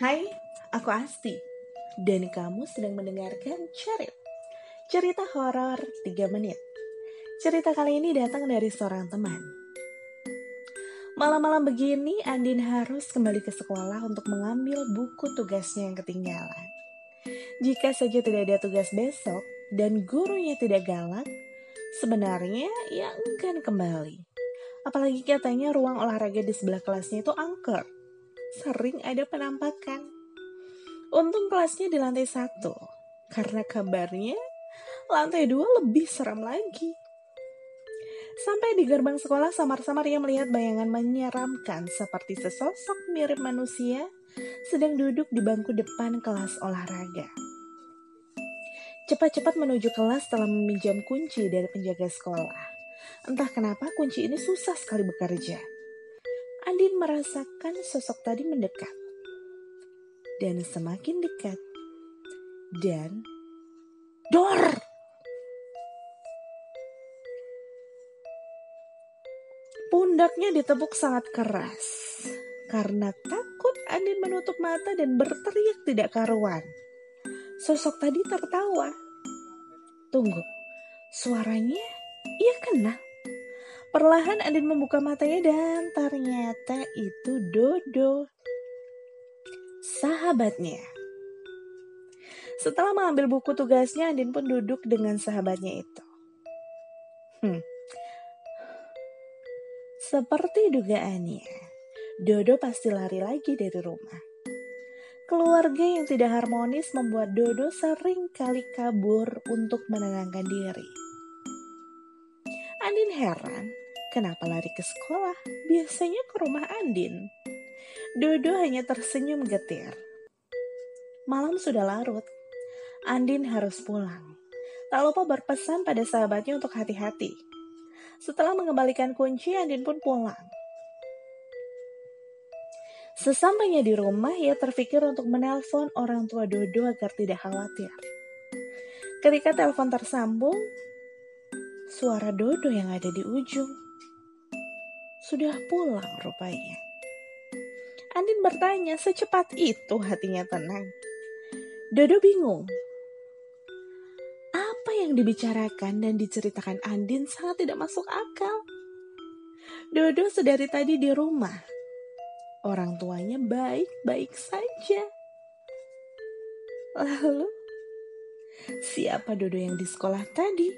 Hai, aku Asti. Dan kamu sedang mendengarkan Cerit. Cerita horor 3 menit. Cerita kali ini datang dari seorang teman. Malam-malam begini, Andin harus kembali ke sekolah untuk mengambil buku tugasnya yang ketinggalan. Jika saja tidak ada tugas besok dan gurunya tidak galak, sebenarnya ia enggan kembali. Apalagi katanya ruang olahraga di sebelah kelasnya itu angker. Sering ada penampakan. Untung kelasnya di lantai satu, karena kabarnya lantai dua lebih seram lagi. Sampai di gerbang sekolah samar-samar ia melihat bayangan menyeramkan seperti sesosok mirip manusia sedang duduk di bangku depan kelas olahraga. Cepat-cepat menuju kelas setelah meminjam kunci dari penjaga sekolah. Entah kenapa kunci ini susah sekali bekerja. Andin merasakan sosok tadi mendekat. Dan semakin dekat. Dan... Dor! Pundaknya ditepuk sangat keras. Karena takut Andin menutup mata dan berteriak tidak karuan. Sosok tadi tertawa. Tunggu, suaranya ia kenal. Perlahan Andin membuka matanya dan ternyata itu Dodo. Sahabatnya. Setelah mengambil buku tugasnya, Andin pun duduk dengan sahabatnya itu. Hmm. Seperti dugaannya, Dodo pasti lari lagi dari rumah. Keluarga yang tidak harmonis membuat Dodo sering kali kabur untuk menenangkan diri. Andin heran, kenapa lari ke sekolah? Biasanya ke rumah Andin. Dodo hanya tersenyum getir. Malam sudah larut. Andin harus pulang. Tak lupa berpesan pada sahabatnya untuk hati-hati. Setelah mengembalikan kunci, Andin pun pulang. Sesampainya di rumah, ia terpikir untuk menelpon orang tua Dodo agar tidak khawatir. Ketika telepon tersambung, suara Dodo yang ada di ujung sudah pulang rupanya. Andin bertanya, secepat itu hatinya tenang. Dodo bingung. Apa yang dibicarakan dan diceritakan Andin sangat tidak masuk akal. Dodo sedari tadi di rumah, orang tuanya baik-baik saja. Lalu, siapa Dodo yang di sekolah tadi?